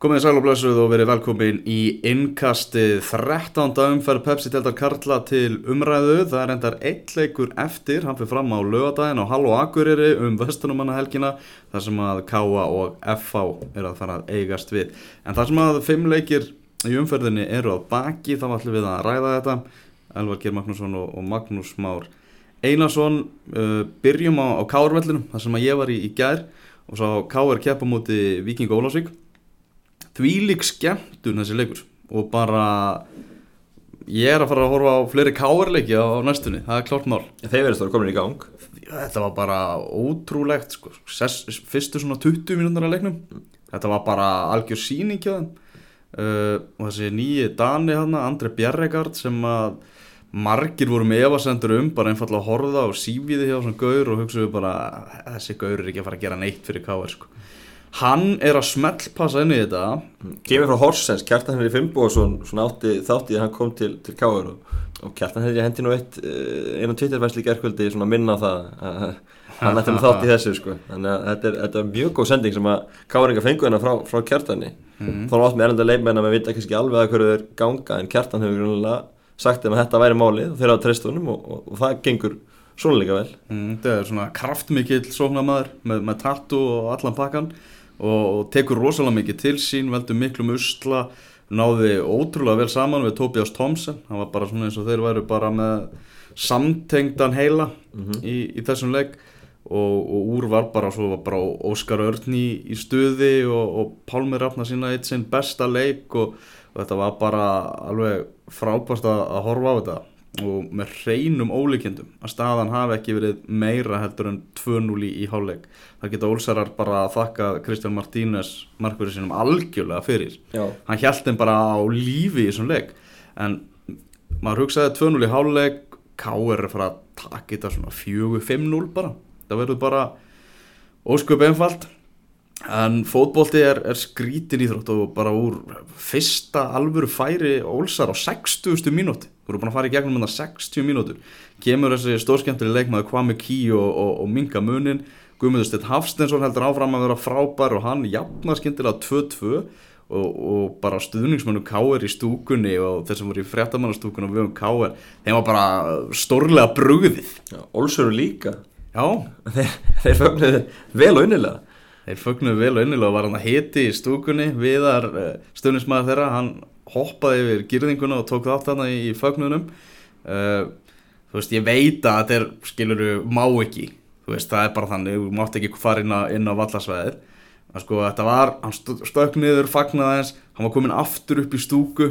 Komið sæl og blessuð og verið velkomin í innkastið 13. umferð Pepsi Deltar Karla til umræðu. Það er endar eitt leikur eftir, hann fyrir fram á lögadaginn og Hall og Akureyri um vestunumanna helgina þar sem að Káa og FH er að fara að eigast við. En þar sem að fimm leikir í umferðinni eru á baki þá ætlum við að ræða þetta. Elvar Geir Magnússon og, og Magnús Már Einarsson. Uh, byrjum á, á Káarvellinum þar sem að ég var í, í gær og svo Káar keppa múti Viking Ólásvík því lík skemmtun þessi leikur. Og bara ég er að fara að horfa á fleiri káarleiki á næstunni, það er klart mál. Þeir verðist að komin í gang. Þetta var bara ótrúlegt sko. Fyrstu svona 20 mínútur af leiknum. Þetta var bara algjör síning uh, og þessi nýji Dani hann, Andri Bjerregard sem að margir voru með evasendur um bara einfallega að horfa og sífiði hjá svona gaur og hugsaðu bara þessi gaur er ekki að fara að gera neitt fyrir káar sko hann er að smellpassa inn í þetta. Kemur frá Horsens, Kjartan Henri Finnbóðsson svona átti þátti að hann kom til, til Káður og, og Kjartan Henri hendi nú eitt einu tvittirfæsli gerðkvöldi svona minna á það að hann ætti með þátt í þessu sko. Þannig að þetta er, þetta er mjög góð sending sem að Káðuringa fengu hennar frá, frá Kjartani. Mm. þá er átt með erlenda leifmenn að við vita ekki alveg að hverju þeir ganga en Kjartan hefur grunnlega sagt þeim að þetta væri málið og þeir hafa treystunum og, og, og það gengur líka vel. Mm, Það er svona kraftmikill sóknamaður með, með tattu og allan pakkan og, og tekur rosalega mikið til sín, veldur miklu musla, náði ótrúlega vel saman við Tobias Thompson, hann var bara svona eins og þeir væru bara með samtengdan heila mm -hmm. í, í þessum legg og, og úr var bara, svo var bara Óskar Örn í, í stuði og, og Pálmi Rafna sína eitt sinn besta leik og þetta var bara alveg frábært að horfa á þetta og með hreinum ólíkjendum að staðan hafi ekki verið meira heldur en 2-0 í háluleik það geta Olsarar bara að þakka Kristján Martínez markverðið sínum algjörlega fyrir Já. hann held þeim bara á lífi í þessum leik en maður hugsaði 2-0 í háluleik K.R. er að taka þetta svona 4-5-0 bara það verður bara ósköp einfalt en fótbólti er, er skrítin íþrótt og bara úr fyrsta alvöru færi Olsar á 60. mínúti þú eru búin að fara í gegnum með það 60 mínútur. Kemur þessi stórskemmtili leikmaður Kwame Key og, og, og Minga Munin. Guðmundur Stett Hafstensson heldur áfram að vera frábær og hann jafnar skemmtilega 2-2 og, og bara stuðningsmennu K.R. í stúkunni og þessum voru í fréttamannastúkunni og við um K.R. þeim var bara stórlega brugðið. Olsuru líka. Já. Þeir, þeir fögnuðu vel og innilega. Þeir fögnuðu vel og innilega og var hann að hiti í stúkunni. Viðar eh, stuðningsmæður þeirra hann hoppaði yfir girðinguna og tók þátt þarna í fögnunum uh, þú veist, ég veit að þetta er, skiluru, má ekki. Þú veist, það er bara þannig, þú mátt ekki fara inn á, á vallarsvæðið. Að sko, þetta var, hann stökk niður fagnaðins, hann var komin aftur upp í stúku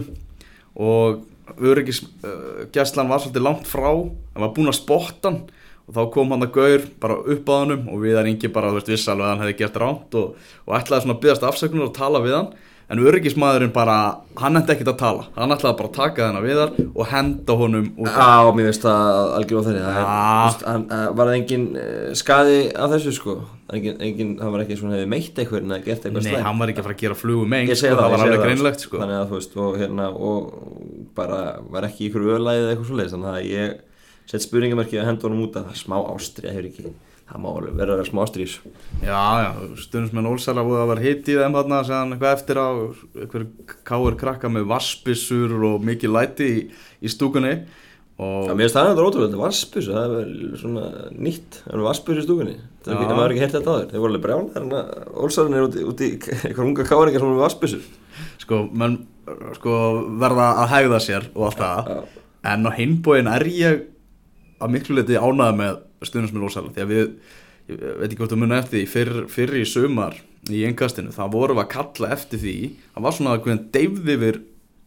og öryggisgæslan uh, var svolítið langt frá, hann var búin að spotta hann og þá kom hann að gaur bara upp á hannum og við erum ekki bara, þú veist, viss alveg að hann hefði gert ránt og, og ætlaði svona að byggast afsökunar og tala við hann en öryggismadurinn bara, hann hætti ekkert að tala. Hann ætlaði bara að taka þennan viðar og henda honum út. Já, mér finnst það algjörlega þeirri það eh, var það engin eh, skadi af þessu sko. Engin, engin, hann var ekki svona hefði meitt eitthvað en það gert eitthvað slæm Nei, hann var ekki að fara að gera flugum meng sko, það, það var alveg greinlegt sko. Þannig að þú veist, og hérna og bara var ekki ykkur öðlæði eða eitthvað svoleiðis. Þannig að ég sett spurningamerki að henda honum út að smá ástri að hefur ekki það má vera að vera smá ástrís Já, já, stundismenn Olsala voru að vera hitt í þeim þarna segðan eitthvað eftir á eitthvað káur krakka með vaspissur og mikið læti í, í stúkunni. Og... Já, mér finnst það að það er ótrúlega vaspissur, það er svona nýtt það er vaspissur í stúkunni, það er maður ekki heilt þetta á þér þeir voru alveg brján, þannig að Olsalan er úti, úti eitthvað unga káringar sem er vaspissur Sko, menn sko, verða að hægða sér og allt það en á hinbóin er ég að miklu leti ánað með stundismenn Ósala því að við, ég veit ekki hvort þú munið eftir því fyrr, fyrr í sömar í engastinu, það vorum við að kalla eftir því það var svona að deyfði við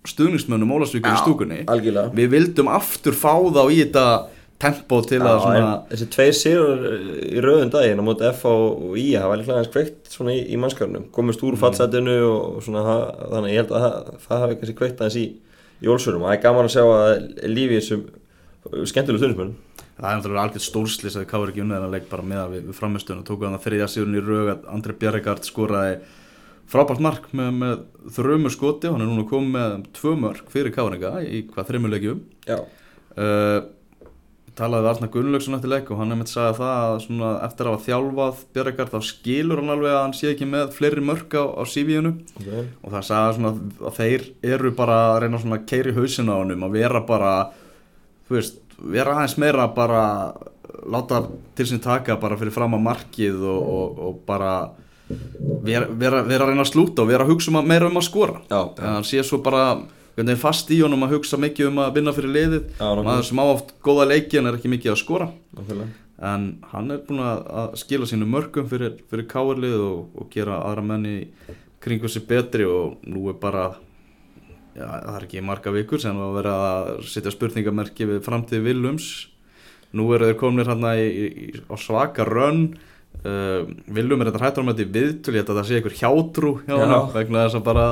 stuðnismennum Ólasvíkur í stúkunni. algjörlega. við vildum aftur fá þá í þetta tempo til Já, að svona þessi tveir sérur í rauðun daginn á móti F og I hafa líklega hans kveikt svona í, í mannskjörnum, komist úr mm. fatsætinu og svona þannig að ég held að það, það hafi kannski kveikt aðeins í, í Ólsurum og það er gaman að sjá að lífið sem skemmtilega stuðnismenn það er náttúrulega algjörð stórslis að Káur ekki unnið en að leik bara með að við, við framistunum tókuð hann að þriðja síðan í raug að Andri Bjerregard skoraði frábært mark með, með þrömu skoti og hann er núna komið með tvö mörg fyrir Káringa í hvað þrejmu leikjum. Uh, talaði við Arna Gunnlaugsson eftir leik og hann hefði sagði það að svona, eftir að hafa þjálfað Björgar þá skilur hann alveg að hann sé ekki með fleiri mörg á, á CV-unu okay. og það sagði að þeir eru bara að reyna að keiri hausina á hann að vera bara þú veist, vera aðeins meira bara láta til sín taka bara fyrir fram að markið og, og, og bara vera, vera, vera að reyna að slúta og vera að hugsa um að, meira um að skora. Já, en hann sé svo bara hvernig fast í honum að hugsa mikið um að vinna fyrir liðið. Já, maður sem á oft góða leiki en er ekki mikið að skora. Nákvæmlega. en hann er búin að að skila sínu mörgum fyrir, fyrir káarlið og, og gera aðra menni kringu sér betri og nú er bara já, það er ekki marga vikur sem að vera að setja spurningamerki við framtíði Willums nú eru þeir í, í, á svaka rönn. Uh, Willum er þetta hættur á í viðtölu ég held að það sé einhver hjátrú hjá Já. hann vegna þess að bara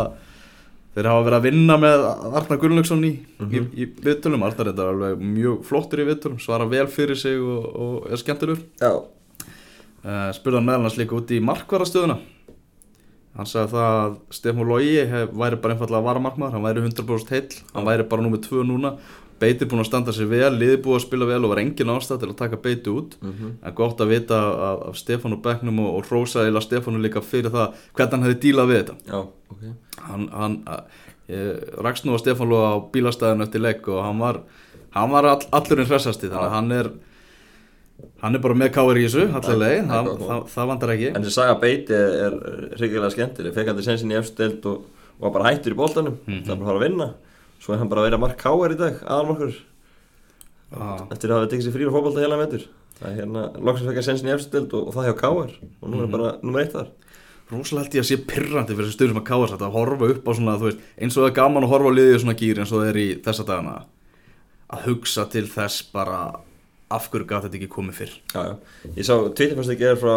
þeir hafa verið að vinna með Arnar Gunnlaugsson í, Mhm. í, í viðtölum. Arnar er þetta alveg mjög flottur í viðtölum svara vel fyrir sig og, og er skemmtilegur. Já, uh, spurði hann meðal hans líka út í markvarastöðuna hann sagði það að Stefán Lógi væri bara einfallega varamarkmaður hann væri 100% heill, hann væri bara númið 2 núna. Beiti búin að standa sér vel, liði búið að spila vel og var engin ástæð til að taka beiti út. Mhm. en gott að vita af, af Stefán og Becknum og, og Rósa eða Stefánu líka fyrir það hvernig hann hefði dílað við þetta. Já, ok. Hann, hann ég, rakst nú að Stefán Lóa á bílastæðinu eftir leik og hann var, hann var all, allurinn hressasti þannig að hann er hann er bara með káir í þessu leið, það það, það, vandar ekki. En þessi saga beiti er, hryggilega skemmtileg. Fekk til sensin í efstu deild og, og var bara hættur í boltanum. Mhm. Það er bara að fara að vinna. Svo er hann bara að vera mark káar í dag, aðalmarkur ah, Eftir að hafa tekið sér frýra fótbolta heila metur Það er hérna, loksins fekk hann sensin í efstu deild og, og það hjá káar Og nú er Mhm. bara nummer eitt þar. Rosalega held ég að sé pirrandi fyrir þessu stöður sem að káir þetta að horfa upp á svona, þú veist, eins og það er gaman að horfa á liðið svona gýr eins og það er í þessa dagana. Að hugsa til þess bara af hverju gaf þetta ekki komið fyrr? Já, já. Ég sá Twitterfærslu ekki er frá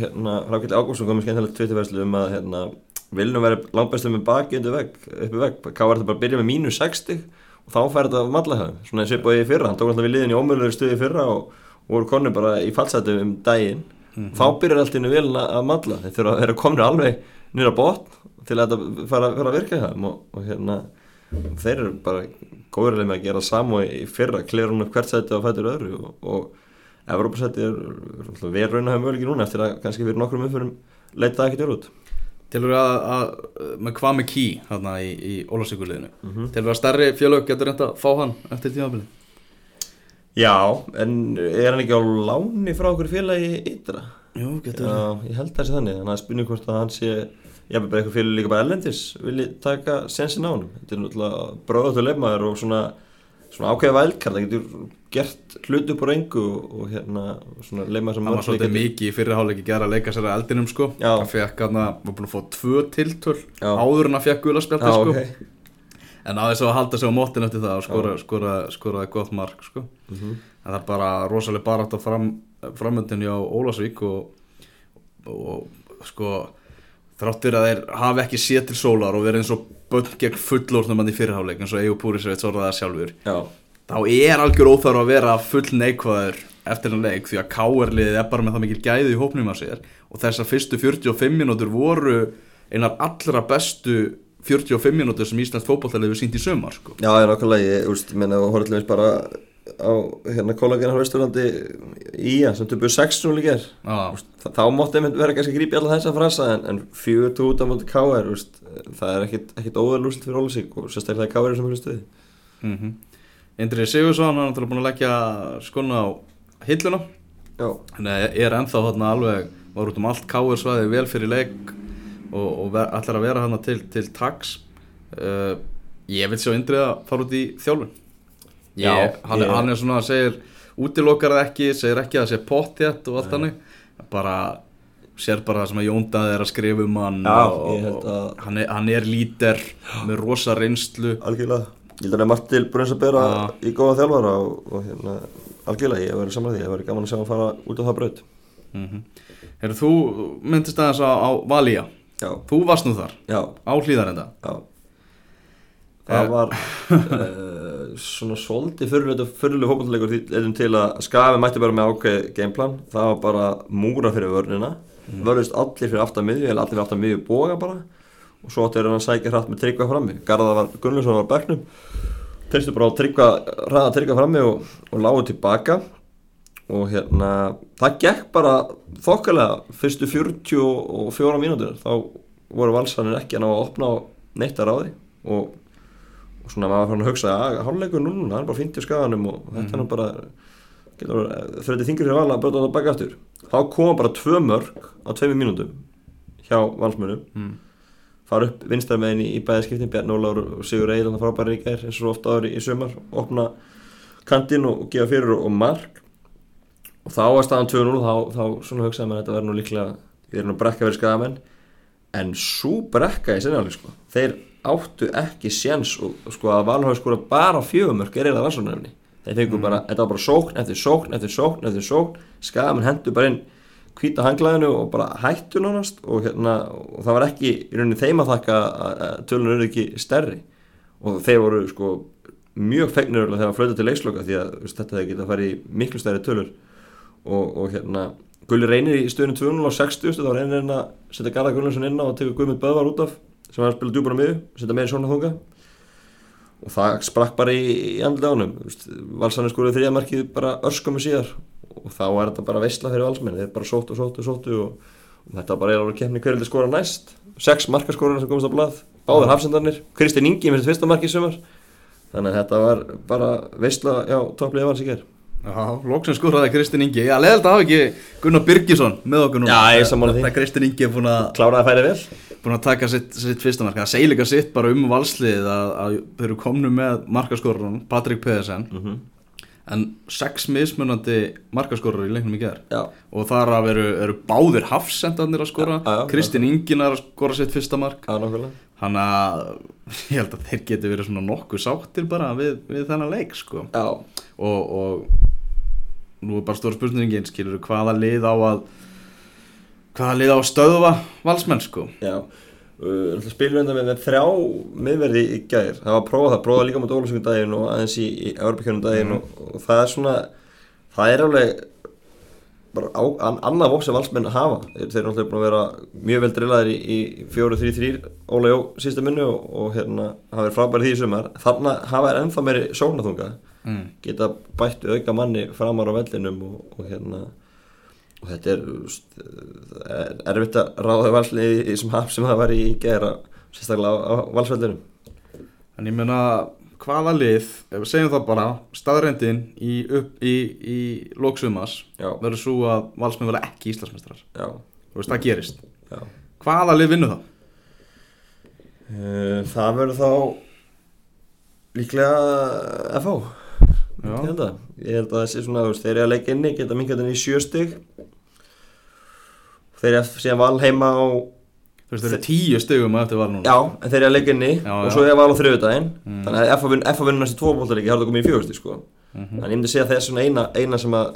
hérna, Rákvæli Ágússon komið skemmtilegt Twitterfærslu um að hérna, viljum vera langbæslu með baki undir vegg, uppi vegg. Ká er þetta bara að byrja með mínus 60 og þá fær þetta mallahæðum, svona eins og í fyrra. Hann tók alltaf við liðin í ómöðulegur stuði fyrra og, og voru konni bara í fallsætu um daginn. Þá byrjar allt innu vilna að malla. Þeir þurfa að vera komin alveg nýra botn til að þetta fara, fara að virka það og, og hérna þeir eru bara góðurlega með að gera samu í fyrra, klera hún upp hvert sæti á fætur öðru og, og Evrópasæti er er vel raun að hafa möguleiki núna eftir að kannski fyrir nokkrum umfyrum leita það ekkert út Tilur að, að með hvað með ký hérna í, í Ólasíkuliðinu mm -hmm. Tilur að stærri fjölög getur reynda að fá hann eftir tímafili Já, en er hann ekki á láni frá okkur félagi ytra? Jú, getur Já, ég held þessi þannig, þannig að spurning hvort að hann sé ég hef bara eitthvað félag líka bara ellendis vilji taka sensin á hann þetta er náttúrulega bróðat og leifmaður og svona, svona ákveða vælkart það getur gert hlut upp á reyngu og, hérna svona leifmaður sem Hann var svolítið mikið í fyrirháleiki gera að leika sér að eldinum sko Já. Hann fekk hann að, var búin að fá tvö tiltöl Já. áður en að fekk gulaspjaldi sko ok En aðeins að halda sig á mótin eftir það og skora, skora, skoraði gott mark sko. Mhm. En það er bara rosalega bara átt á fram, framöndin hjá Ólasvík og, og sko þrátt fyrir að þeir hafi ekki séð til sólar og verið eins og bönn gegn fullorðnum hann í fyrirháleik eins og Egu Púrisveit sorðaði það sjálfur Já, þá er algjör óþarf að vera full neikvæður eftir hann leik því að KR-liðið er bara með það mikil gæði í hópnum að sér og þessar fyrstu 45 mínútur voru einar allra bestu 45 mínútur sem Íslands fótballtalið við sínt í sömar sko. já, ég er nákvæmlega ég, úst, ég meina, horfði til dæmis bara á hérna kólagen á Vesturlandi í að sem töpuðu 6-0 líka er Já, Þa, þá mátti einmitt vera kannski að grípa í alla þessa frasa en, en fjögur tú út á móti KR það er ekkit, óðurlúslit fyrir Ólasík og sérstaklega KR sem fyrir stuði mm -hmm. Indrið Sigursson hann er náttúrulega búin að leggja skona á hilluna. Hann er ennþá þarna alveg var út um allt KR svæði vel fyrir leik og, og ver, ætlar að vera hann til, til tax uh, ég vil sjá Indrið að fara út í þjálfun Já, hann, ég- hann er svona að segir útilokar það ekki, segir ekki að það sé pottjætt og allt hannig bara sér bara það sem að Jóndað er að skrifa um hann Já, og, að- og hann, er, hann er lítir með rosa reynslu. Algjörlega. Ég held að það er margt til brunns að bera Já. í góða þjálfara og, og hérna, algjörlega, ég hef verið saman því, ég hef verið gaman að sjá hann fara út á það braut. Mm -hmm. Heru, þú myndist aðeins á, á Valía. Já, þú varst nú þar, já, á hlýðarenda já Það Eh. var uh, svona svolítið því erum til að skafi mætti bara með ákveð gameplan. Það var bara múra fyrir vörnina. Mm. vörðust allir fyrir aftan miðju eða allir fyrir aftan miðju boga bara. Og svo áttu þeir að sækja hratt með tryggvað frammi. Garða var, Gunnlaugsson var á bekknum. Treystu bara á tryggva, ræða tryggva frammi og, og lágu tilbaka. Og hérna, það gekk bara þokkalega fyrstu 44 mínútur. Þá voru valsanir ekki að ná að opna á neitt að ráði. Og, og svona maður fann að hugsa að hálfleikur núna, það er bara fint í skaganum og þetta er nú bara getur þröndi þingur fyrir val að bróta það baka aftur þá koma bara tvö mörg á tveimi mínútum hjá valsmönum mm. fara upp vinstarmegin í, í bæðiskiptin Bjarn Ólaur og Sigur Eilanda frábæri í gær eins og ofta ári í sömar opna kantinn og, gefa fyrir og, mark og þá var staðan 2-0 þá, þá svona hugsaði maður að þetta verður nú líklega við erum nú brekka verið skagamenn en svo brekka í sinni sko. þeir áttu ekki séns og sko að Valhói skora bara fjögumörk er eiginlega vansvonarefni þeir fengur bara, þetta var bara sókn eftir sókn eftir sókn eftir sókn. Skagamenn hendur bara inn hvita hanglaðinu og bara hættu nánast og, hérna, og það var ekki í rauninni þeim að þakka að tölunum eru ekki stærri. Og þeir voru sko mjög fegnir þegar það flöta til leiksloka því að veist, þetta að fara í miklu stærri tölur. Og, og hérna Gulli reynir í stöðunum 200 á 60 þá reynir hann að setja Garðar Gullinsson inn á og tegur Guðmund Böðvar út af sem hann spila djúbara miður, setja meiri svona þunga og það sprakk bara í, í andlega ánum Valsarni skoruði þrjamarkið bara örskömmu síðar. Og þá er þetta bara veistla fyrir valsmenn. Þeir bara sóttu, sóttu, sóttu og, og þetta bara er alveg kemni hverjandi skora næst. Sex markaskórar sem komast á blað báður hafsendarnir, Kristinn Ingi með þetta fyrsta marki sumar. Þannig að þetta var bara veistla, já, toppliði vals í gerð Já, lóksinn skoraði Kristinn Ingi. Já, leðalt að hafa ekki Gunnar Birgisson með okkur núna. Já, ég sammála því. Það Kristinn Ingi er búin að, kláraði að færi vel. búin að taka sitt, sitt fyrsta marka Það segir líka sitt bara um valslið að, að þau eru komnu með markaskorun Patrik Pedersen. Mm -hmm. en sex mismunandi markaskorur í leiknum í gerð Já, og þar af eru, eru báðir hafsendarnir að skora. Já, já, já. Kristinn Ingin er að skora sitt fyrsta mark. Það er nokkulega hann að ég held að þeir geti verið svona nokkuð sáttir bara við, við þennan leik sko. Já, og, og nú er bara stóra spurningin skilur hvaða lið á að hvaða lið á að stöðva valsmenn sko? Já Uh, spilum enda með, með þrjá miðverði í gær, það var að prófa það, prófa líka mot Ólusungum daginn og aðeins í, í Európa-kjörnum daginn Mhm. og, og það er svona það er alveg bara á, an, annað vók sem valsmenn hafa. Þeir, eru náttúrulega búin að vera mjög vel drillaðir í, í 4-3-3 Óla Jó sísta minnu og, og hérna hafa verið frábæri því í sumar. Þarna hafa er ennþá meiri sóknaþunga mm. geta bættu auka manni framar á vellinum og, og hérna og þetta er, er erfitt að ráða valsli í þessum haf sem það var í gera sérstaklega á, á valsvellinum en ég meina hvaða lið ef við segjum það bara staðrendin í, í, í lóksumas verður svo að valsmenn verða ekki íslasmestrar þú veist það gerist já hvaða lið vinnu það? Uh, það verður þá líklega FH. Ég held að ég held að þessi svona, þú veist, þeir eru að leika inni geta mingat henni í sjö stig. Þeir eru að síðan val heima á þú veist það eru tíu stegum eftir var núna. Já, en þeir eru að leggja inni Já, og svo er val á þriðudaginn Mm. þannig að FH vinn- FH vinnur næstu tvo bóltalegi þá er það komið í fjögusti sko. Mhm. þannig ég myndi segja að það er svona eina, eina sem að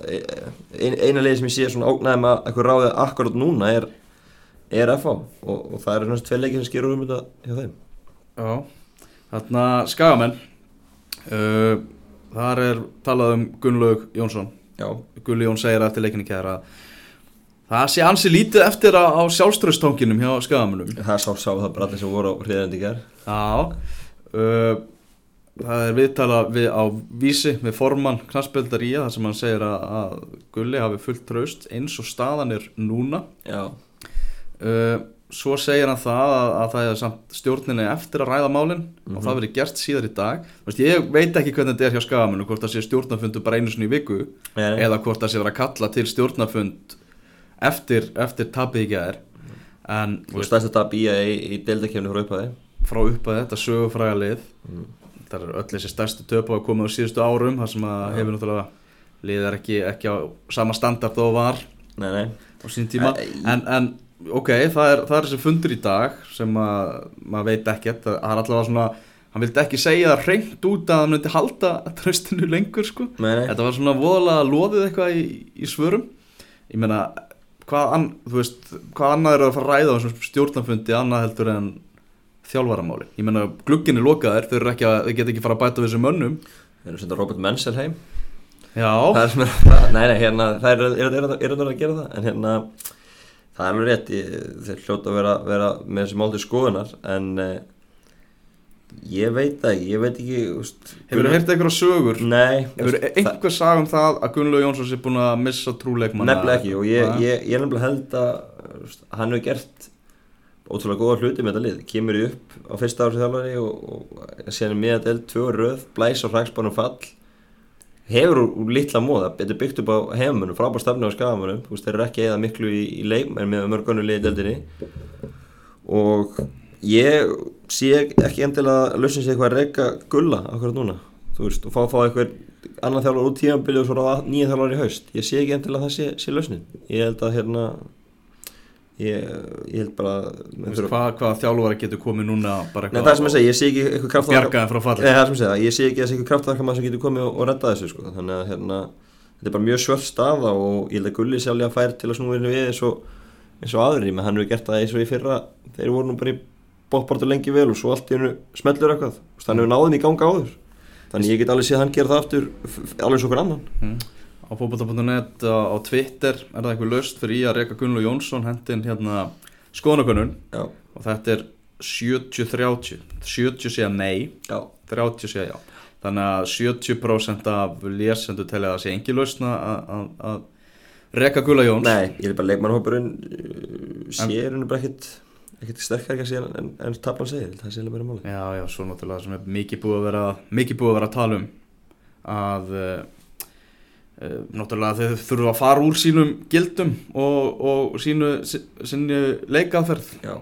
ein, eina leiði sem ég sé svona ógnæðum að eitthvað ráðið akkurat núna er, er FH og, og það eru náttúrulega tvei leikir sem skerur um þetta hjá þeim. Já, þarna skagamenn. Uh, þar er talað um Gunnlaug Jónsson. Gulli Jón segir eftir leikinni kæra að það sé ansi lítið eftir á, á sjálfströðstónkinum hjá skagamennum það sá, sá það bara allir sem voru á hriðandi ger Já. Uh, það er viðtala við, á vísi með formann knastböldar í það sem hann segir að, að Gulli hafi fullt traust eins og staðan er núna. Já, uh, svo segir hann það að, að það er samt stjórninni eftir að ræða málin og það verið gert síðar í dag. Vist, ég veit ekki hvernig þetta er hjá skagamennu hvort það sé stjórnafundu bara einu sinni í viku Nei. eða hvort það sé verið að kalla til stjórnafund eftir, eftir tapið í gæðir og þetta að býja í, í deildakefni frá upphæði frá upp að þetta sögufræga lið. Mm. það er öll þessi stærstu töp á að koma á síðustu árum þar sem að hefur náttúrulega lið er ekki, ekki á sama standard og var Nei, nei, á sín tíma. En, en ok, það er, það er þessi fundur í dag sem að maður veit ekkert. Það er allavega svona, hann vildi ekki segja það reynd út að hann myndi halda tröstinu lengur sko, nei, þetta var svona voðalega loðið eitthvað í, í svörum. Ég meina, hvað, an, veist, hvað annað er að fara að ræða á þessum stjórnafundi annað heldur en þjálfaramáli ég meina, glugginn er lokaðir, þau, eru að, þau geta ekki fara að bæta við þessum mönnum. Þeir eru að senda Robert Menzel heim. Já, Það er er, nei, nei, hérna, það er, er, er, er, er að gera það, en hérna, það er alveg rétt, ég, þeir hljóta að vera, vera með þessi mál til skoðunar, en uh, ég veit ekki, ég veit ekki úst, Hefur þú heyrt einhverja sögur? Nei Hefur úst, einhver sag um það að Gunnlaug Jónsson sé búin að missa trúleikmanna? Nefnilega ekki og ég, ég, ég nefnilega held að úst, hann hefur gert ótrúlega góða hluti með þetta lið kemur í upp á fyrsta ári þjálfari og, og síðan er miða del tvö röð blæs á hræksbánum fall hefur úr, litla móða þetta er byggt upp á heimunum, frábær stafni á skafamunum þú veist, þeir eru ekki eða miklu í, í leik en með mörgunni liði deldinni og ég sé ekki endilega að lausnin sé eitthvað að reyka gulla akkurat núna þú veist, og fá, fá eitthvað annan þjálfur út tíðanbili og svo nýja þjálfur í haust. Ég sé ekki endilega að það sé, sé lausnin. Ég held að hérna ég, ég held bara Þú veist, Hvað, hvað þjálfara getur komið núna Nei, það er sem ég segi, ég sé ekki eitthvað kraft Bjargaði frá falli Nei, það er sem ég segja, ég sé ekki að eitthvað kraftverkamaður sem getur komið og, og redda þessu sko. þannig að hérna, þetta er bara mjög svört staða og ég held að Gulli sjálflega fær til að snúa inn við eins og, eins og aðri menn hann hefur gert það eins og í fyrra þeir voru nú bara í bóttbartu lengi vel og svo allt í hennu smellur eitthvað Þú veist, hann hefur náðum í ganga áður þannig ég get alveg séð að hann gera það aftur alveg og okkur annan mm. Á fótbolta.net á, á Twitter er það einhver löst fyrir í að reyka Gunnlaug Jónsson hendin hérna skoðanakönnun? Já, og þetta er 70-30 70 segja nei, já, 30 segja já. Þannig að 70% af lesendu telja að það sé engi lausna að- reyka Gulla Jóns. Nei, ég er bara leikmannhópurinn uh, sér henni bara ekkit ekkit sterkar ekki að en, en taplan segir, það sé alveg bara máli Já, já, svo náttúrulega sem er mikið búið að vera mikið búið að vera að tala um að uh, náttúrulega þau þurfa að fara úr sínum gildum og, og sínu, sí- sinni leikaðferð. Já,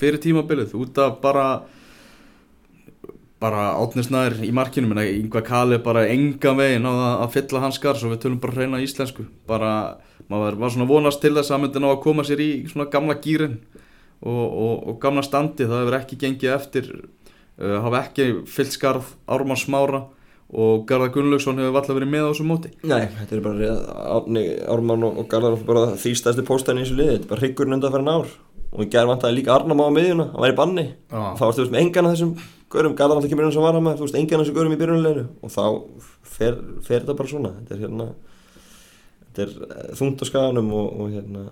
fyrir tímabilið út af bara bara átnisnæður í markinu. Menn yngvar Kali bara enga veginn á það að fylla hans skar svo við tölum bara hreina íslensku. Bara, maður var svona vonast til þess að myndi ná að koma sér í svona gamla gýrin og, og, og gamla standi það hefur ekki gengið eftir uh, hafa ekki fyllt skarð Ármann Smára og Garðar Gunnlaugsson hefur alltaf verið með á þessu móti. Nei, þetta er bara Árni, Ármann og, og Garðar bara því stærsti póstæðin í þessu liði, þetta er bara hryggurinn undan fyrir ár. Og í gerð vantaði líka Arnam á miðjuna, hann væri banni. Já. þá varstu með engan af þessum görum, Garðar alltaf kemur inn sem var hann með, þú veist, engan af þessum görum í byrjunleginu og þá fer, fer þetta bara svona. Þetta er hérna er eh, þungt á skaganum og, og hérna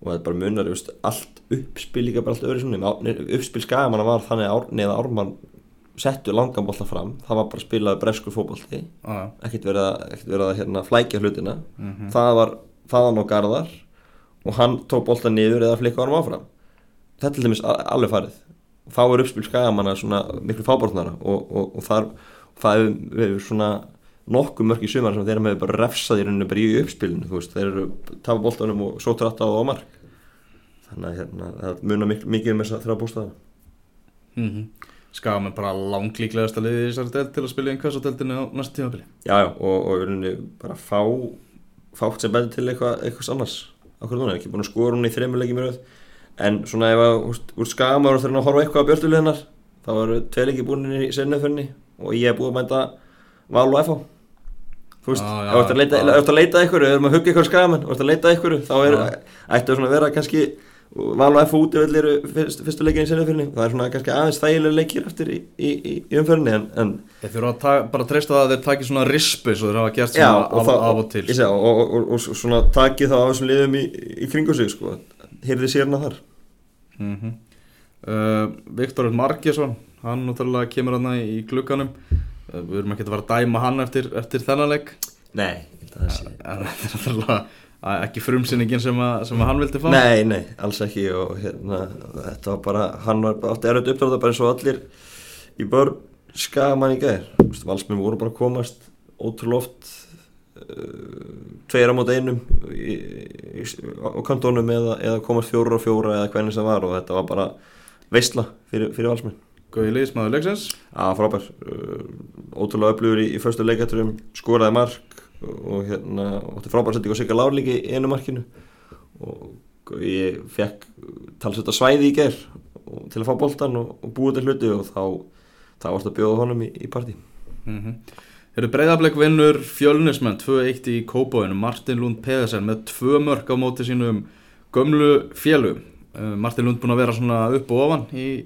og þetta bara munar, allt uppspil líka bara allt öðru svona, uppspil skagamanna var þannig að Árni eða Ármann settu langan bolta fram, það var bara spilaði bresku fótbolti. Ah, ekkert verið að, ekkert verið að hérna, flækja hlutina. Mm það var þaðan á Garðar og hann tók bolta niður eða flikka honum áfram. Þetta er til dæmis alveg farið. Þá er uppspil skagamanna svona miklu fábortnara og, og, og þar það hefur, hefur svona nokkuð mörg í sumar sem þeir með bara refsað í rauninu bara í uppspilinu þú veist, þeir eru tafa boltanum og svo tratta á það á mark. Þannig að hérna, það munar mikið, um þess að þrjá bústaða. Mm Skagamenn bara langlíklegasta liðið í þessari delt til að spila í einhversadeldinu á næstu tímabili. Já, já, og, og í rauninni bara fá fátt sem betur til eitthvað eitthvað annars. Okkur núna, ekki búin að skora hún í í röð. En svona ef að úr, skamar og þurfa að horfa eitthvað á björtuleginar þá eru tvei leiki búin í senniðfönni og ég er búin að mænta Val og FH þú veist, já, ef þú ert að leita, já. ef þú ert að leita ykkur Já. vera Val og FH útivill eru fyrst, fyrstu leikin í senniðfönni það er svona kannski aðeins þægilega leikir eftir í, í, í, í umförni en, en Þeir þurfa að ta- bara treysta það að þeir taki svona rispu svo þeir hafa gert Já, svona og, af, það, af og til segi, og, og, og, og svona takið þá af þessum liðum í, í kringu sig sko. heyrði sérna þar mm -hmm. uh, Viktor Margesson hann náttúrulega kemur hann í glugganum uh, við erum ekki að fara að dæma hann eftir, eftir þennan leik Nei, það er að- ekki frumsinningin sem, að, sem hann vildi fá? Nei, nei, alls ekki og hérna, þetta var bara, hann var átti erfitt uppdráða bara eins og allir í börn skaman í gær. Valsmenn voru bara komast ótrúlega oft uh, tveir á mót einum á kantónum eða, eða komast fjóra og fjóra eða hvernig sem var og þetta var bara veistla fyrir, fyrir valsmenn. Góði liðismæður leiksins. Já, frábær. Uh, Ótrúlega öflugur í, í förstu leikaturum Skoraði mark og hérna Ótti frábær setting á Sigga Lár líka í einu markinu Og ég fekk að svæði í ger og, Til að fá boltan og, og búið til hluti Og þá, þá varst að bjóða honum í, í partí. Mm -hmm. Þeir eru breyðablik vinnur fjölnismenn 2-1 í Kópáinu Martin Lund Pedersen með tvö mörg á móti sínum gömlu fjölu uh, Martin Lund búinn að vera svona upp og ofan í,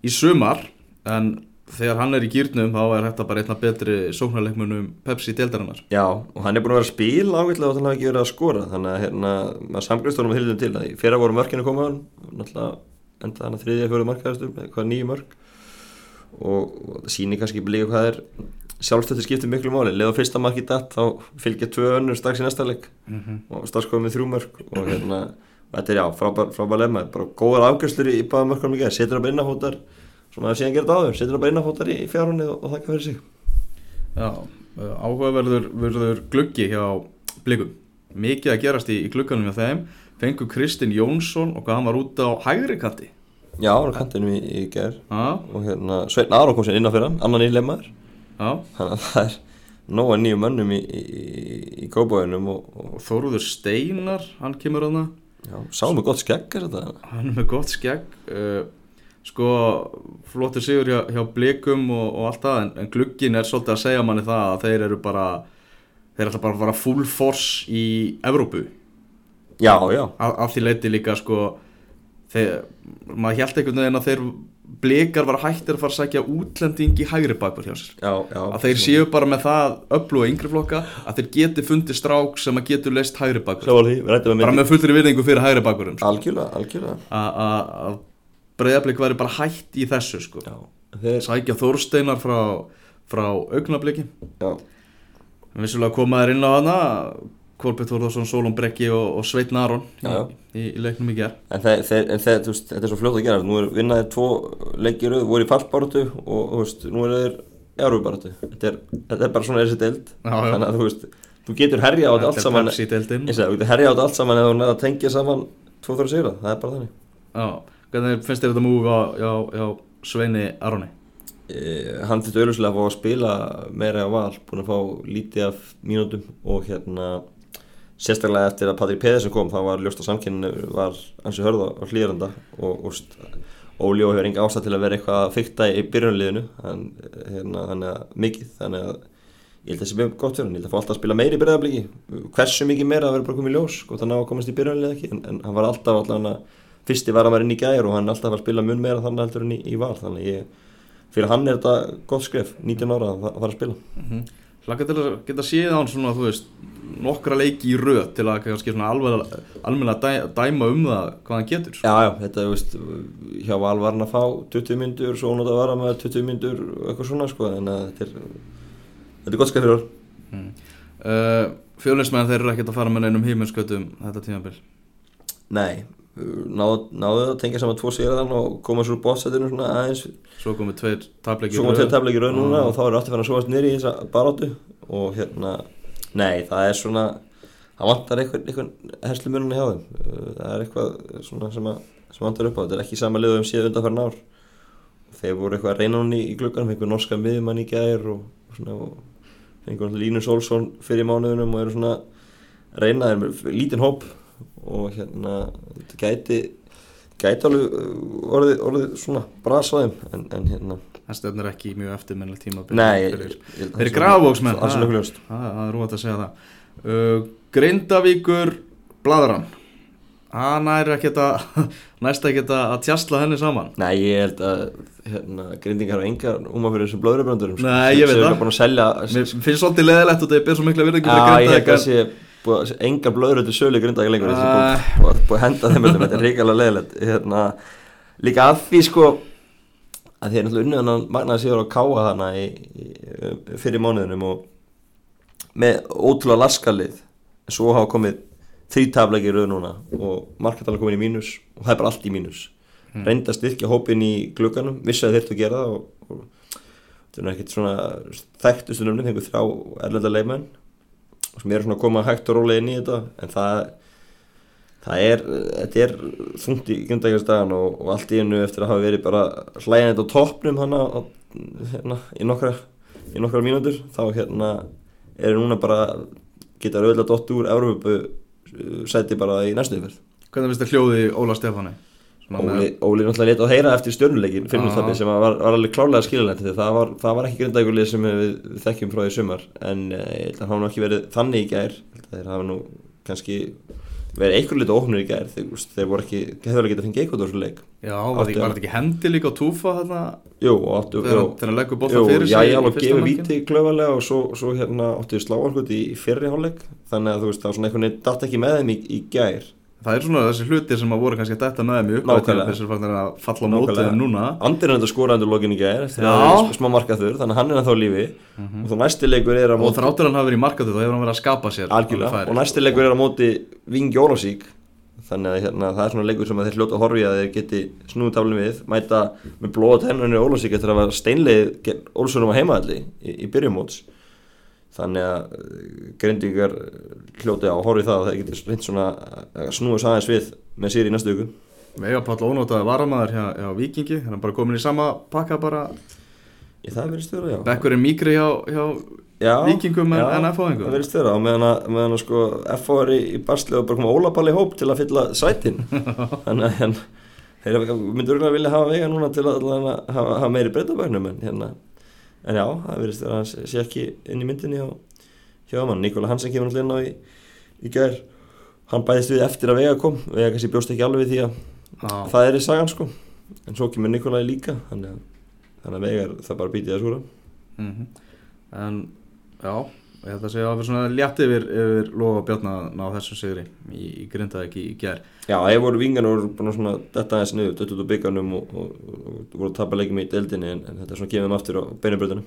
í sumar en þegar hann er í gýrnum þá er þetta bara einna betri sóknarleikmunum Pepsi deildarinnar. Já, og hann er búin að vera að spila ágætlega og þannig hafa ekki verið að skora Þannig að hérna, maður samgrist honum hildur til að í fyrra voru mörkinu koma hann Náttúrulega enda hann að þriðja fjóru markaðastu með hvað nýju mörk. Og, og það sýnir kannski líka hvað er sjálfstötti skiptir miklu máli. Leða fyrsta marki datt þá fylgja tvö önnur strax í næsta leik. Og strax komið með þrjú mörg og hérna þetta er já, frábær, frábær það svona að síðan gera þetta áður setur það bara innafótar í fjárhunni og, og þakka fyrir sig. Já, uh, áhugaverður verður gluggi hjá blikum. Mikið að gerast í, í glugganum hjá þeim. Fengur Kristinn Jónsson og hvað hann var út á hægri kanti. Já, hann var kantinu í, í gerð og hérna Sveinn Aron kom sér inn á fyrir hann annan í lemmaður já. Þannig að það er nóga nýju mönnum í, í, kópáinum og, og og Þóruður Steinar, hann kemur hana já, sáum við gott skegg er þetta? Hann er með gott skegg uh, sko, flottur sigur hjá, hjá blikum og, og allt það en, en glugginn er svolítið að segja manni það að þeir eru bara þeir ætla bara að fara full force í Evrópu. Já, já, að því leiti líka sko þeir, maður held einhvern veginn að þeir blikar var hættir að fara að sækja útlending í hægri bakvör hjá sér. Já, já að þeir séu bara með það öllu og yngri flokka að þeir geti fundið strák sem að getur leist hægri við rættum bara með fullri virðingu fyrir hægri bakvörun sko. Algjörlega, algjörlega. Að- að að breyðablík væri bara hætt í þessu sko. Já, þeir, sækja Þórsteinar frá, frá augnabliki já, vissulega koma þær inn á hana Kolbjörn Þórðarsson, Sólon Brekki og, og Sveitn Aron í, í, í leiknum í ger en, þeir, þeir, en þeir, veist, þetta er svo fljótt að gera. Nú er vinnaðið tvo leikir voru í fallbáratu og, veist, nú er þeir Európaratu þetta, er- þetta er bara svona þessi deild. Þannig að þú veist, þú getur herja á þetta allt saman þú getur herja á þetta allt saman eða þú nefnir að tengja saman tvo þrjá sigra, það er bara þannig. Já, hvernig finnst þér þetta múg á, á, Sveini Aroni? Eh, hann þurfti auðvitað að fá að spila meira á val, búin að fá lítið af mínútum og hérna sérstaklega eftir að Patrik Pedersen kom þá var ljóst að samkynni var ansi hörða á hlýðaranda og úst, Óli og hefur enga ástæð til að vera eitthvað að fykta í byrjunliðinu hann, hérna, þannig að mikið þannig að ég held að það sé mjög gott fyrir hann ég held að fá alltaf að spila meira í byrjaðabliki hversu mikið meira að vera bara komið ljós og þannig að komast í byrjunlið ekki en, en hann var alltaf allavega fyrsti var inn í gær og hann alltaf að spila mun meira þannig heldur en í, í val þannig ég fyrir hann er þetta gott skref 19 ára að, fara að spila Mm Laka til að geta séð á hann svona, þú veist, nokkra leiki í röð til að kannski svona alveg, alveg dæ, dæma um það hvað hann getur. Já, já, þetta, þú veist, hjá var að fá 20 myndur, svo ónátt að vara með 20 myndur eitthvað svona, sko, en þetta er, þetta er gott skæð fyrir. Mm. Uh, Fjölinsmenn þeir eru ekkert að fara með neinum híminskötum þetta tímabil. Nei, náðu, náðu að tengja saman tvo sigurðan og koma svo úr bótsætinu svona aðeins, Svo komið tveir tafleikir raun núna Mm. og þá er aftur fann að sóast nýri í þessa baróttu og hérna, nei, það er svona, það vantar eitthvað, eitthvað herslu mununni hjá þeim, Uh, það er eitthvað svona sem, að, sem vantar upp á, þetta er ekki sama liðu um síðan undanfærin ár. þeir voru eitthvað að reyna hún í, í glugganum einhver norska miðjumann í gær og, og svona og einhvern Línus Olsson fyrir mánuðunum og eru svona að reyna þeir með lítinn hóp og hérna þetta gæti gæti alveg uh, orðið, orðið svona brasaðum en, en hérna Það stefnir ekki í mjög eftirminnilegt tímabil. nei fyrir grafvóksmenn. það er hljóst Það er rúið að segja það. Uh, Grindavíkur Bladran. Hann er ekkert að, næst ekkert að tjastla henni saman. Nei, ég held að hérna, grindingar og engar úma fyrir þessum blöðurbröndurum Nei, ég veit það. að Mér finnst svolítið leðilegt og það er svo ég held Grindavík. að sé búið að sé engar blöður til sölu grinda ekki lengur þessi Æ. búið að henda þeim þetta er ríkilega leðilegt hérna, líka að því sko að því er náttúrulega unnið hann magnaði sigur á káa þarna í, í, fyrir mánuðinum og með ótrúlega laskalið svo hafa komið þrítaflegi rauð núna og markatalega komin í mínus og það er bara allt í mínus. Mm. reynda að styrkja hópin í glugganum vissi að þeir að gera það og, og þetta er ekkert svona þekktustu nöfnin þegar þrjá erlenda leikmenn. og sem eru svona að koma hægt og rólega inn í þetta en það það er, þetta er þungt í grundækjastæðan og, og allt í einu eftir að hafa verið bara hlæðið á toppnum hana á, hérna, í nokkra nokkra mínútur þá hérna eru núna bara geta auðvitað dott úr Európu sæti bara í næstu yfir Hvernig finnst það hljóði Óla Stefáni? Óli, Óli náttúrulega létt á heyra eftir Já. sem að var, var alveg klálega skiljanlegt það var, það var ekki grindækulið sem við, við þekkjum frá því sumar en eh, ég að hann hafa nú ekki verið þannig í gær Ég að þeir hafa nú kannski verið einhver liti óknur í gær þeir, voru ekki, hefur alveg getað fengið eitthvað úr þessu leik. Já, var þetta ekki- ekki hendi líka á túfa þarna? Jú, og áttu þegar hann leggur bolta fyrir já, sig ég í alveg gefið víti klöfarlega og svo, svo hérna áttu sláarkvöld í fyrri hálfleik þannig að þú veist það var svona einhvern veginn datt ekki með þeim í, í gær það er svona þessi hlutir sem að voru kannski að detta með í Nákvæmlega. þessir fannir að falla á mótið núna. Andir er enda skoraðandur lokin í að er smá markaður þannig að hann er ennþá á lífi. Og þá næsti leikur er að og móti þráttur hann hafi verið í markaðu þá hefur hann verið að skapa sér algjörlega. og næsti leikur er á móti Vingi Ólafsík þannig að hérna, það er svona leikur sem að þeir hljóta að horfi að þeir geti snúið taflum við mæta með blóða tennunni Ólafsík eftir að þannig að uh, grindingar hljóta að horfi það að þeir geti reynt svona að snúið sæðins við með sér í næstu viku. Veigar Páll ónótaði varamæður hjá, hjá Vikingi hann er bara komin í sama pakka bara. Ég, það verðist vera, já. Bekkurinn mýgri hjá, hjá já, Víkingum en- já, en FH-ingum. Það verðist vera, og meðan að, meðan að sko FH er í, í basli og bara koma ólaball í hóp til að fylla sætin. Þannig að hérna þeir myndur örgulega vilja hafa vega núna til að allavega hafa, hafa meiri breytabæknum en hérna, en já, það verðist að hann sé ekki inn í myndinni hjá, hjá mann, Nikola Hansen kemur alltaf inn á í, í gær, hann bæðist við eftir að vega kom, vega kannski bjóst ekki alveg því að Já. það er í sagan sko. En svo kemur Nikola líka þannig að, þannig að vega það bara býtið að skúra Mhm. en já ég held að segja að það var svona létt yfir, yfir lofa björna að ná þessum sigri í, í grindaði ekki í gær Já, ég voru vingan og voru að svona detta aðeins niður, dött út á byggarnum og, og, og, og voru að tapa leikjum í deildinni en, en þetta er svona þeim aftur á beinabröðinu.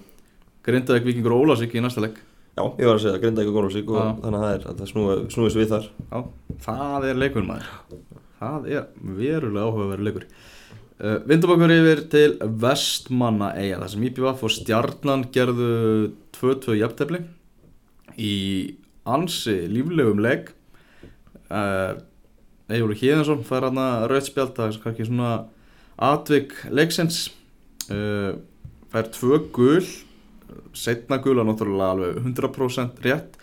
grindaði ekki vikingur Ólasík í næsta legg Já, ég var að segja það, grinda ekki og Já. þannig að það er að það snúi, snúi svo við þar. já, það er leikur maður það er verulega áhugaverður leikur uh, vindum okkur yfir til Vestmanna eiga þar sem IPVF og Stjarnan gerðu 2-2 jafntefli í ansi líflegum legg uh, Eyjólfur Híðansson fær hann að rauðspjald það er kannski svona atvik leiksins. Uh, fær tvö gul setna gula náttúrulega alveg 100% rétt.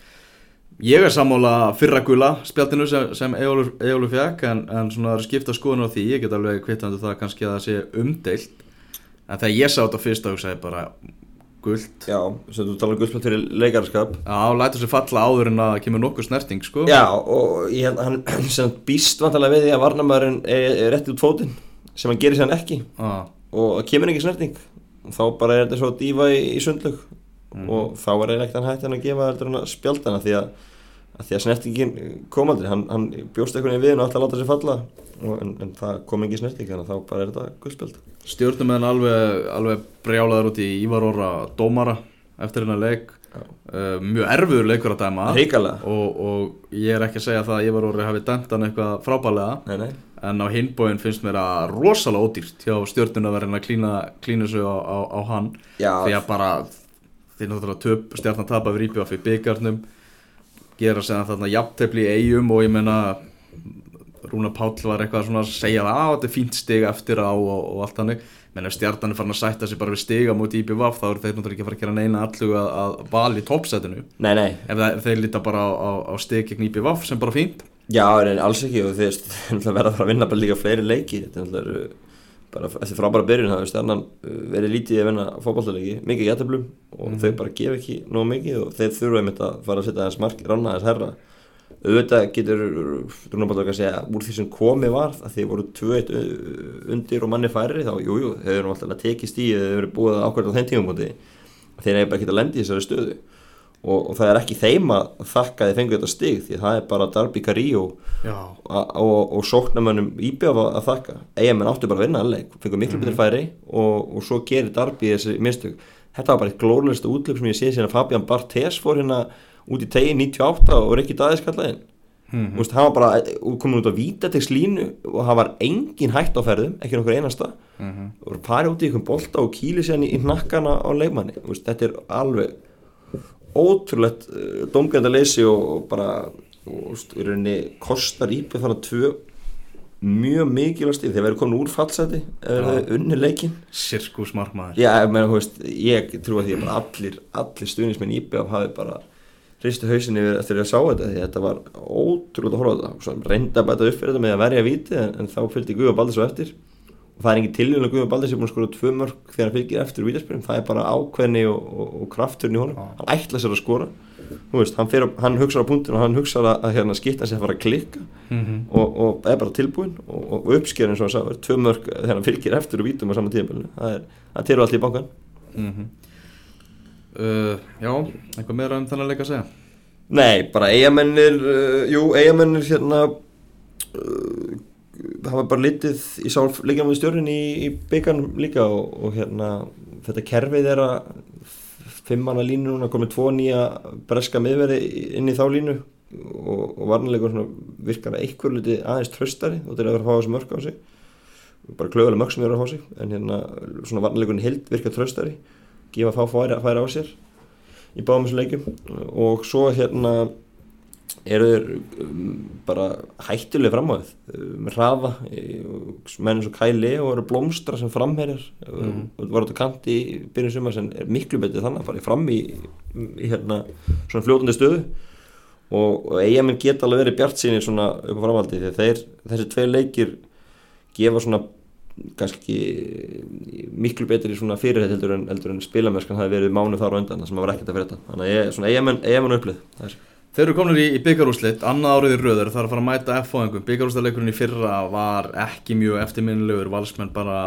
Ég er sammála fyrra gula spjaldinu sem, sem Eyjólfur fekk en, en svona skipta skoðun á því. Ég get alveg kvittandu það kannski að það sé umdeilt. En þegar ég sá þetta fyrst þá hugsaði ég bara gult. Já, sem þú talar gullspjöld fyrir leikarskap. Já, lætur sér falla áður en að kemur nokkuð snerting sko. Já, og ég held að hann sem býst vantarlega við því að varnamæðurinn er, er rétt út fótinn sem hann gerir sér hann ekki. Ah, og kemur ekki snerting. Þá bara er þetta svo að dýfa í, í sundlug og þá er ekkert hann hægt hann að gefa heldur hann að spjaldana því að, að því að snertingin kom aldrei. Hann, hann bjóst einhvern veginn við hann og alltaf láta sér falla. Og, en, en það kom ekki snerting þannig að þá bara er þetta guldspjald Stjórnum en alveg, alveg brjálaður út í Ívar Óra dómara eftir hennar leik. Uh, mjög erfiður leikur að dæma. Og, og ég er ekki að segja það að Ívar Óri hafi dæmt hann eitthvað frábælega nei, nei. en á hinbóin finnst mér að rosalega ódýrt hjá stjórnum að vera að klína, klína sig á, á, á hann. Já. því að bara því náttúrulega töp, stjarnan tapa við Ríbjaf í byggarnum gera segja þarna jafntefli í eigum og ég meina Rúna Páll var eitthvað svona að segja að "Á, þetta er fínt stig eftir á og, og allt hannig menn ef stjarnan er farin að sætta sig bara við stiga mútið IBVF þá eru þeir náttúrulega ekki að fara að gera neina allu að, að val í toppsetinu. Nei, nei, ef, það, ef þeir líta bara á, á, á stig gegn IBVF sem bara fínt. Já, en alls ekki og þeir verða að fara að vinna bara líka fleiri leiki. Þetta er náttúrulega bara eftir frábæra byrjun það er stjarnan uh, verið lítið að vinna fótballtaleiki, mikið jættöflum og þau bara gefa ekki nóg mikið og þeir þurfa auðvitað getur Rúnabátur að segja úr því sem komið var að þeir voru 2-1 undir og manni færri þá jújú, jú, þeir eru alltaf að tekist í þeir eru búið ákveðið á þeim tímumóti þeir eru bara ekki að lendi í þessari stöðu. Og, og það er ekki þeim að þakka þeir fengu þetta stig því það er bara Darby Já, og, og, og sóknarmönnum íbjöf að, þakka. Eigamenn áttu bara að vinna alveg fengur miklu betur færi og, og svo gerir Darby þessi mistök. Þetta var bara eitt glóðlista útlöp sem ég sé síðan að Fabian Barthez fór hérna út í tegi 98 og Rikki Daðis kallaðinn Mhm. mm -hmm. hann var bara komin út á vítategs línu og það var engin hætt á ferðum ekki nokkur einasta Mhm. og farið út í einhvern bolta og kýli sér í, nakkana á leikmanni Úst, þetta er alveg ótrúlegt uh, domgænda leysi og, bara kostar íbjöð þannig að tvö mjög mikilvægt stíð þeir verið komin úr fallseti unni leikin sirkusmarkmaður Já, ég veist, trú að því að allir, allir stuðnismenn íbjöf hafi bara hristu hausinni yfir eftir að sjá þetta því þetta var ótrúlega að horfa á þetta. Og svo reynda að bæta upp fyrir þetta með að verja víti en, en þá fylgdi Guða Baldur svo eftir. Og það er engin tilvíðan að Guða Baldur sé búin að skora tvö mörg þegar hann fylgir eftir vítaspyrjum það er bara ákveðni og, og, og krafturinn í honum. Já. hann ætla sér að skora. Veist, hann, á- hann hugsa á punktinu og hann hugsa að, að hérna, skipta sér að fara að klikka. Mhm. og, og er bara tilbúinn og, uppsker eins og hann sagði, tvö mörg þegar hann fylgir eftir og vítum á sama tíðabölinu það er, það er allt í bankan Mhm. Uh, Já, eitthvað meira um þennan leik að segja? Nei, bara eigamennir, uh, jú, eigamennir hérna uh, var bara litið í sálf líka með stjórnin í, í bygganum líka og, og hérna þetta kerfið er að fimmanna línu núna komið tvo nýja breska miðveri inn í þá línu og, og varnarleikur virkar að einhver liti aðeins tröstari og til að vera að fá þessu mörg á sig. Bara klögulega mörg sem eru að fá sig en hérna svona varnarleikurinn hild virkar tröstari gefa fá færa, færa á sér í báðum þessu leikum og svo hérna eru þeir um, bara hættilega framháðið með hrafa menn eins og Kæli og eru blómstra sem framherjar. Mm. og voru þetta kanti í byrjun sumar sem er miklu betið þannig að fara fram í, í hérna svona fljótandi stöðu. Og, og eigamenn geta alveg verið bjart sínir svona upp á framhaldi þegar þeir, þessi tvei leikir gefa svona kannski miklu betri svona fyrirheit heldur en, en spilamerskan hafi verið mánu þar á undan sem var ekkert að fyrir þetta þannig að ég, svona eigamenn upplið það er Þeir eru komin í, í byggarúslitt, annað árið í röður, það er að fara að mæta F-fáðingum. Byggarúsleikurinn í fyrra var ekki mjög eftirminnilegur, valsmenn bara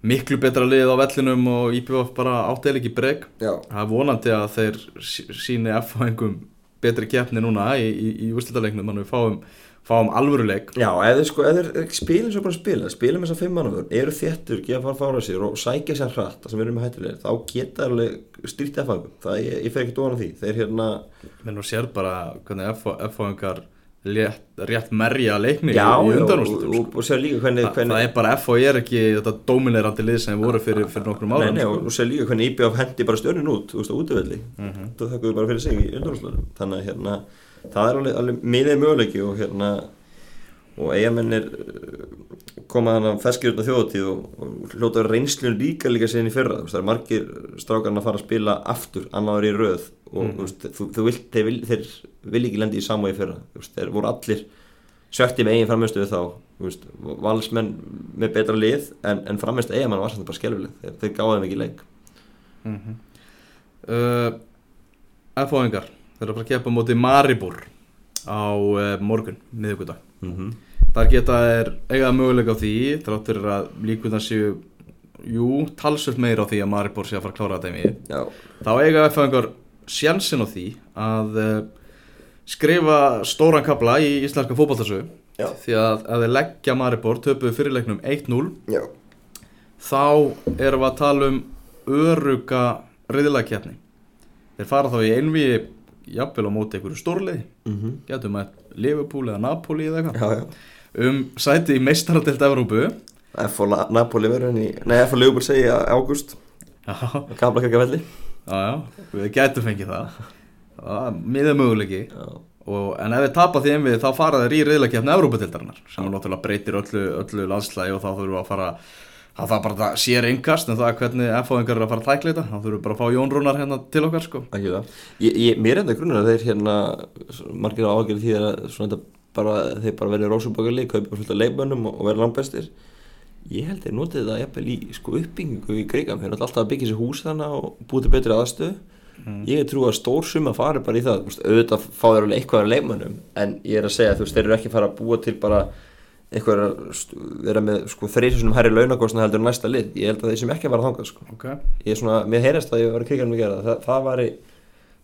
miklu betra lið á vellinum og IPVF bara áttið ekki breg. Það er vonandi að þeir síni F-fáðingum betri keppni núna í, í, í úrslitaleiknum, þannig að við fáum fáum alvöruleik Já, eða sko, eða spilin svo bara spila spilum þessar fimm mannafur, eru þettur gefa fara fára sér og sækja sér hratt sem við erum með hættilegir, þá geta alveg styrkt F-fangum, það ég, ég fer ekki dóna því þeir hérna menn og sér bara hvernig F-fangar rétt merja leikni Já, í undanúslutum og, og, sko. og sér líka hvernig, hvernig það er bara F og ég er ekki þetta dominerandi lið sem voru fyrir, fyrir nokkrum ára Nei, sko. og sér líka hvernig IBF hendi bara stjörnin út, þú veist, á útvöldi -hmm. Það er alveg, alveg miðið möguleiki og hérna og eigamennir uh, koma þannig feskir út á þjóðatíð og, og hljótaður reynslun líka líka síðan í fyrra. Það er margir strákarna að fara að spila aftur annaður í röð og mm. þú, þú vilt, þeir, vil, þeir vil ekki lendi í samvægi fyrra. Þeir voru allir sökti með eigin framhengstöðu þá. Veist, valsmenn með betra lið en, en framhengstöðu eigamann var samt bara skelvileg þeir, þeir gáði ekki leik. Mm -hmm. uh, F-fóðingar þeir eru að fara að kepa mútið Maribor á uh, morgun, miðugudag mm -hmm. þar geta er eigað möguleika á því þráttur að líkunar séu jú, talsvöld meir á því að Maribor sé að fara að klára þetta í mig þá eiga FF-engar sjansin á því að uh, skrifa stóran kabla í íslenska fókbaltarsögu því að að þeir leggja Maribor töpuð fyrirleiknum 1-0 þá erum við að tala um öruga riðilagkjapni þeir fara þá í einvi jafnvel á móti einhverju stórlið mm -hmm. getum að Liverpool eða Napoli eða eitthvað. Um sæti í meistaradelt Európu F og Napoli verður henni nei F og Liverpool segja ágúst. Gamla kakkafelli við getum fengið það. Miða möguleiki. Og, en ef við tapar því einvið þá fara þeir í reyðleikjafni Európa-tildarinnar sem náttúrulega breytir öllu, öllu landslægi og þá þurfum við að fara það var bara það sér yngast en það er hvernig F-fáingar er að fara að tækla þetta. Þá þurfum við bara að fá Jón Rúnar hérna til okkar sko. ég, ég, Mér er enda grunnur að þeir hérna margir ágjörði því að bara, þeir bara verið rósuböggarli kaupa af leifmönnum og, verið langbæstir ég held að þeir notið það jafnvel í sko, uppbyggingu í Greikam, þeir náttúrulega alltaf að byggja sér hús þannig og búið til betri aðstöð mm. ég trú að stór suma fari bara í það. Auðvitað fá þeir alveg eitthvað af leifmönnum en ég er að segja að þeir eru ekki að fara að búa til bara eitthvað að vera með sko, þrýrsunum herri launagóðsna heldur næsta lið. Ég held að þeir sem ekki að þanga sko. okay. ég er svona, mér heyrðast að ég var að kriga um að gera það. Það væri,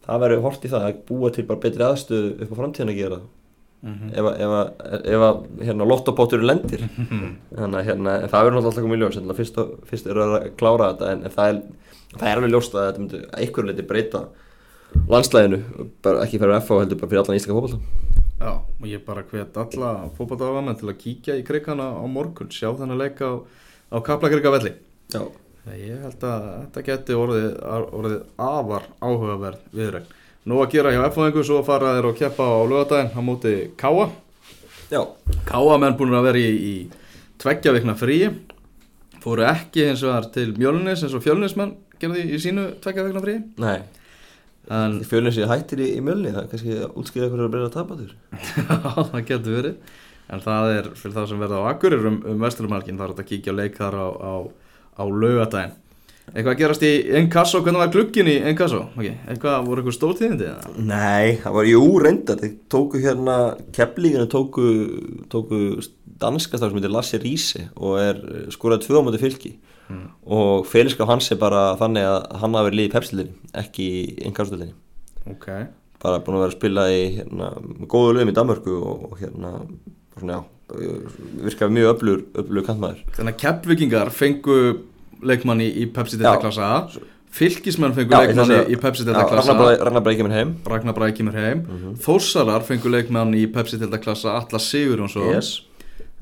það væri hort í það að búa til bara betri aðstöðu upp á framtíðan að gera mm -hmm. ef að, að hérna, lottopóturinn lendir. Þannig að hérna, það verður náttúrulega alltaf komið í ljós. Fyrst, fyrst er að klára þetta en, en það, er, það er alveg ljóst að þetta myndi einhverju liti breyta landslæðinu, ekki fyrir FH heldur bara fyrir allan íslaka fólk Já, og ég bara hvet alla fókbaltafamenn til að kíkja í krikkana á morgun, sjá þennan leika á, á Kaplakrika velli. Já. Ég held að þetta geti orðið, orðið afar áhugaverð viðregn. Nú að gera hjá F-fóðingu, svo fara þeir að keppa á lögadaginn á móti Káa. Já. Káa menn búin að vera í, í tveggja vikna fríi, fóru ekki eins og þar til Mjölnis eins og Fjölnismenn gerði í sínu tveggja vikna fríi. Nei. Þið fjölum sér hættir í, í mjölni, það er kannski útskýða eitthvað að breyna að tapa þér. Já, það getur verið, en það er fyrir það sem verða á akkurir um, um vesturlumarkin, það er að kíkja og leika þar á, á, á laugadaginn. Eitthvað að gerast í Enkasso, hvernig var glukkin í Enkasso? Okay. Eitthvað, voru eitthvað stórtíðindi? Nei, það var jú reyndar, þeir tóku hérna, kepplíkinu tóku, tóku danskastar sem heitir Lasse Riese og er skorað tvö á móti fylki mm. og félagskap hans er bara þannig að hann hafi verið líðið í pepsildinni ekki í ennkástöldinni okay. bara búin að vera að spila í hérna, góðu lögum í Danmörku og, og hérna svona já, virkaði mjög öflur, öflur kantmaður Þannig að keppvikingar fengu leikmann í, í Pepsi Já. Delta klassa A Fylkismenn fengu Já, ég leikmann ætla í, að segja- í Pepsi Já, Delta klassa Ragnar kemur heim Ragnar heim Mhm. Þórsarar fengu leikmann í Pepsi Delta klassa Atlas Sigurjónsson yes.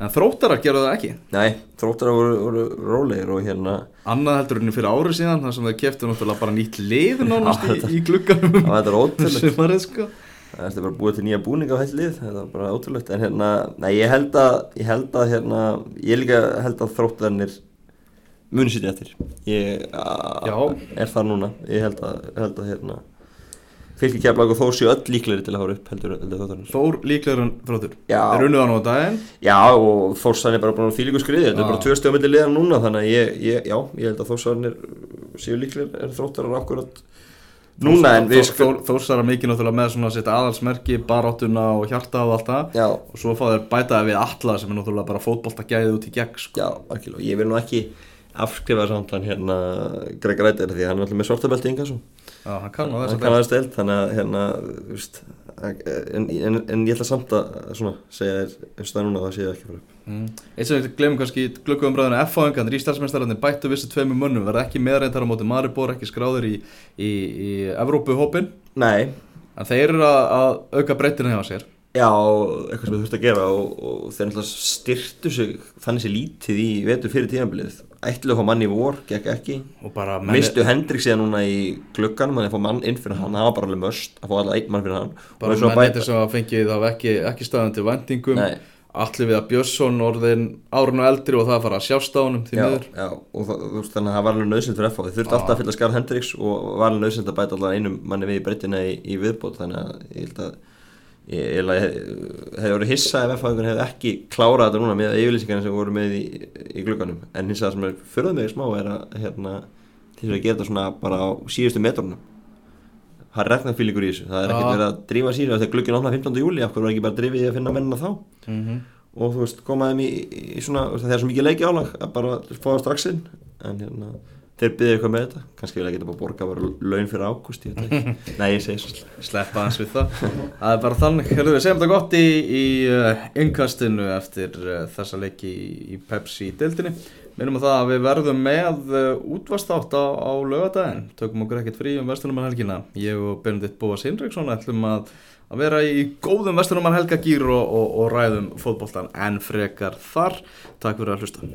En þróttarar gerðu það ekki? Nei, þróttara voru, voru rólegir og hérna Annað heldur henni fyrir árið síðan þar sem þeir keftu náttúrulega bara nýtt lið nánast í, í glugganum það var ótrúlegt. sko. Það er bara búið til nýja búninga á heill lið þetta var bara ótrúlegt. En hérna, nei ég held að ég held að hérna, ég líka held að þróttarnir muni sýtja eftir. Ég a- er þar núna. Ég held að, held að hérna fylgir keflag og þó séu öll líklegri til að hafa upp heldur, heldur þróttarnir Þór líklegur en þróttur? Unnuð hann á daginn? Já og Þórsan er bara búin að þýlíku skriði. Þetta er bara tvö stöðum milli liðan núna þannig að ég, ég, já, ég held að Þórsanir séu líklegri en þróttarar akkurat núna en við sko Þórsarar mikið náttúrulega með svona sitt aðalsmerki baráttuna og hjarta og allt það. Og svo fá þeir bætaði við alla sem er náttúrulega bara fótbolta gæðið út í gegn sko. Já, algjörlega, ég vil nú ekki afskrifa samt hann hérna Greg Rættir því hann er alltaf með svartabelti yngas Já, hann kann á hann þess kann að aðeins deilt þannig að hérna þú veist, en, en, en ég ætla samt að svona, segja þér eins og það núna það sé ég ekki fyrir. Upp mm. Eitt sem við glemum kannski í glöggumumræðinu F-fáingarnir í starfsmestararnir bættu vissu tveimu mönnum verða ekki meðreintar á móti Maribor ekki skráður í, í, í Evrópuhópin Nei, en þeir eru að, að auka breytina hjá sér. Já, eitthvað sem við þurftum að gera og, og þeir náttúrulega styrtu sig þannig sér lítið í vetur fyrir tíðanbilið ætlu að fá mann í vor, gekk ekki. Menni, mistu Hendrik síðan núna í glugganum þannig að fá mann inn fyrir hann, það var bara alveg möst að fá allavega einn mann fyrir hann. Bara svo að menni þess að fengið þá ekki, ekki staðan til vendingum allir við að Björnsson orðin árun og eldri og það að fara að sjást á já, og það, þannig að það var alveg nöðsynnt fyrir FH þið þurfti alltaf að fylla skarð Hendriks og var alveg nöðsynnt að bæta alltaf einum manni við í breytina í, í viðbót þannig að ég held að ég, að hefði verið hissa ef FH hefði ekki klárað þetta núna með yfirlýsingarna sem voru með í, í glugganum. En hins vegar sem er fyrir mig smá er að hérna, til þess að gera þetta svona bara á síðustu metrunum. Það er regnað fílingur í þessu. Það er ekkert verið að drífa síðan þegar glugginn opna 15. júli af hverju var ekki bara drifið í að finna mennina þá? Mm -hmm. og þú veist, koma þeim í, í svona, það er svo mikið leiki álag að bara það strax inn. En hérna, þeir byggðu eitthvað með þetta. Kannski vil að geta bara borga bara laun fyrir ágúst ég nei ég segi svo sleppa hans við það. Það er bara þannig, herðu við segjum þetta gott í, í uh, innkastinu eftir uh, þessa leiki í, í Pepsi deildinni. Minnum að það að við verðum með uh, útvastátt á, á lögadaginn tökum okkur ekkert frí um Vesturnumann helgina ég og Benedikt Bóas Hinriksson ætlum að, að vera í góðum Vesturnumann helgagýr og, og, og ræðum fótboltan en frekar þar. Takk fyrir að hlusta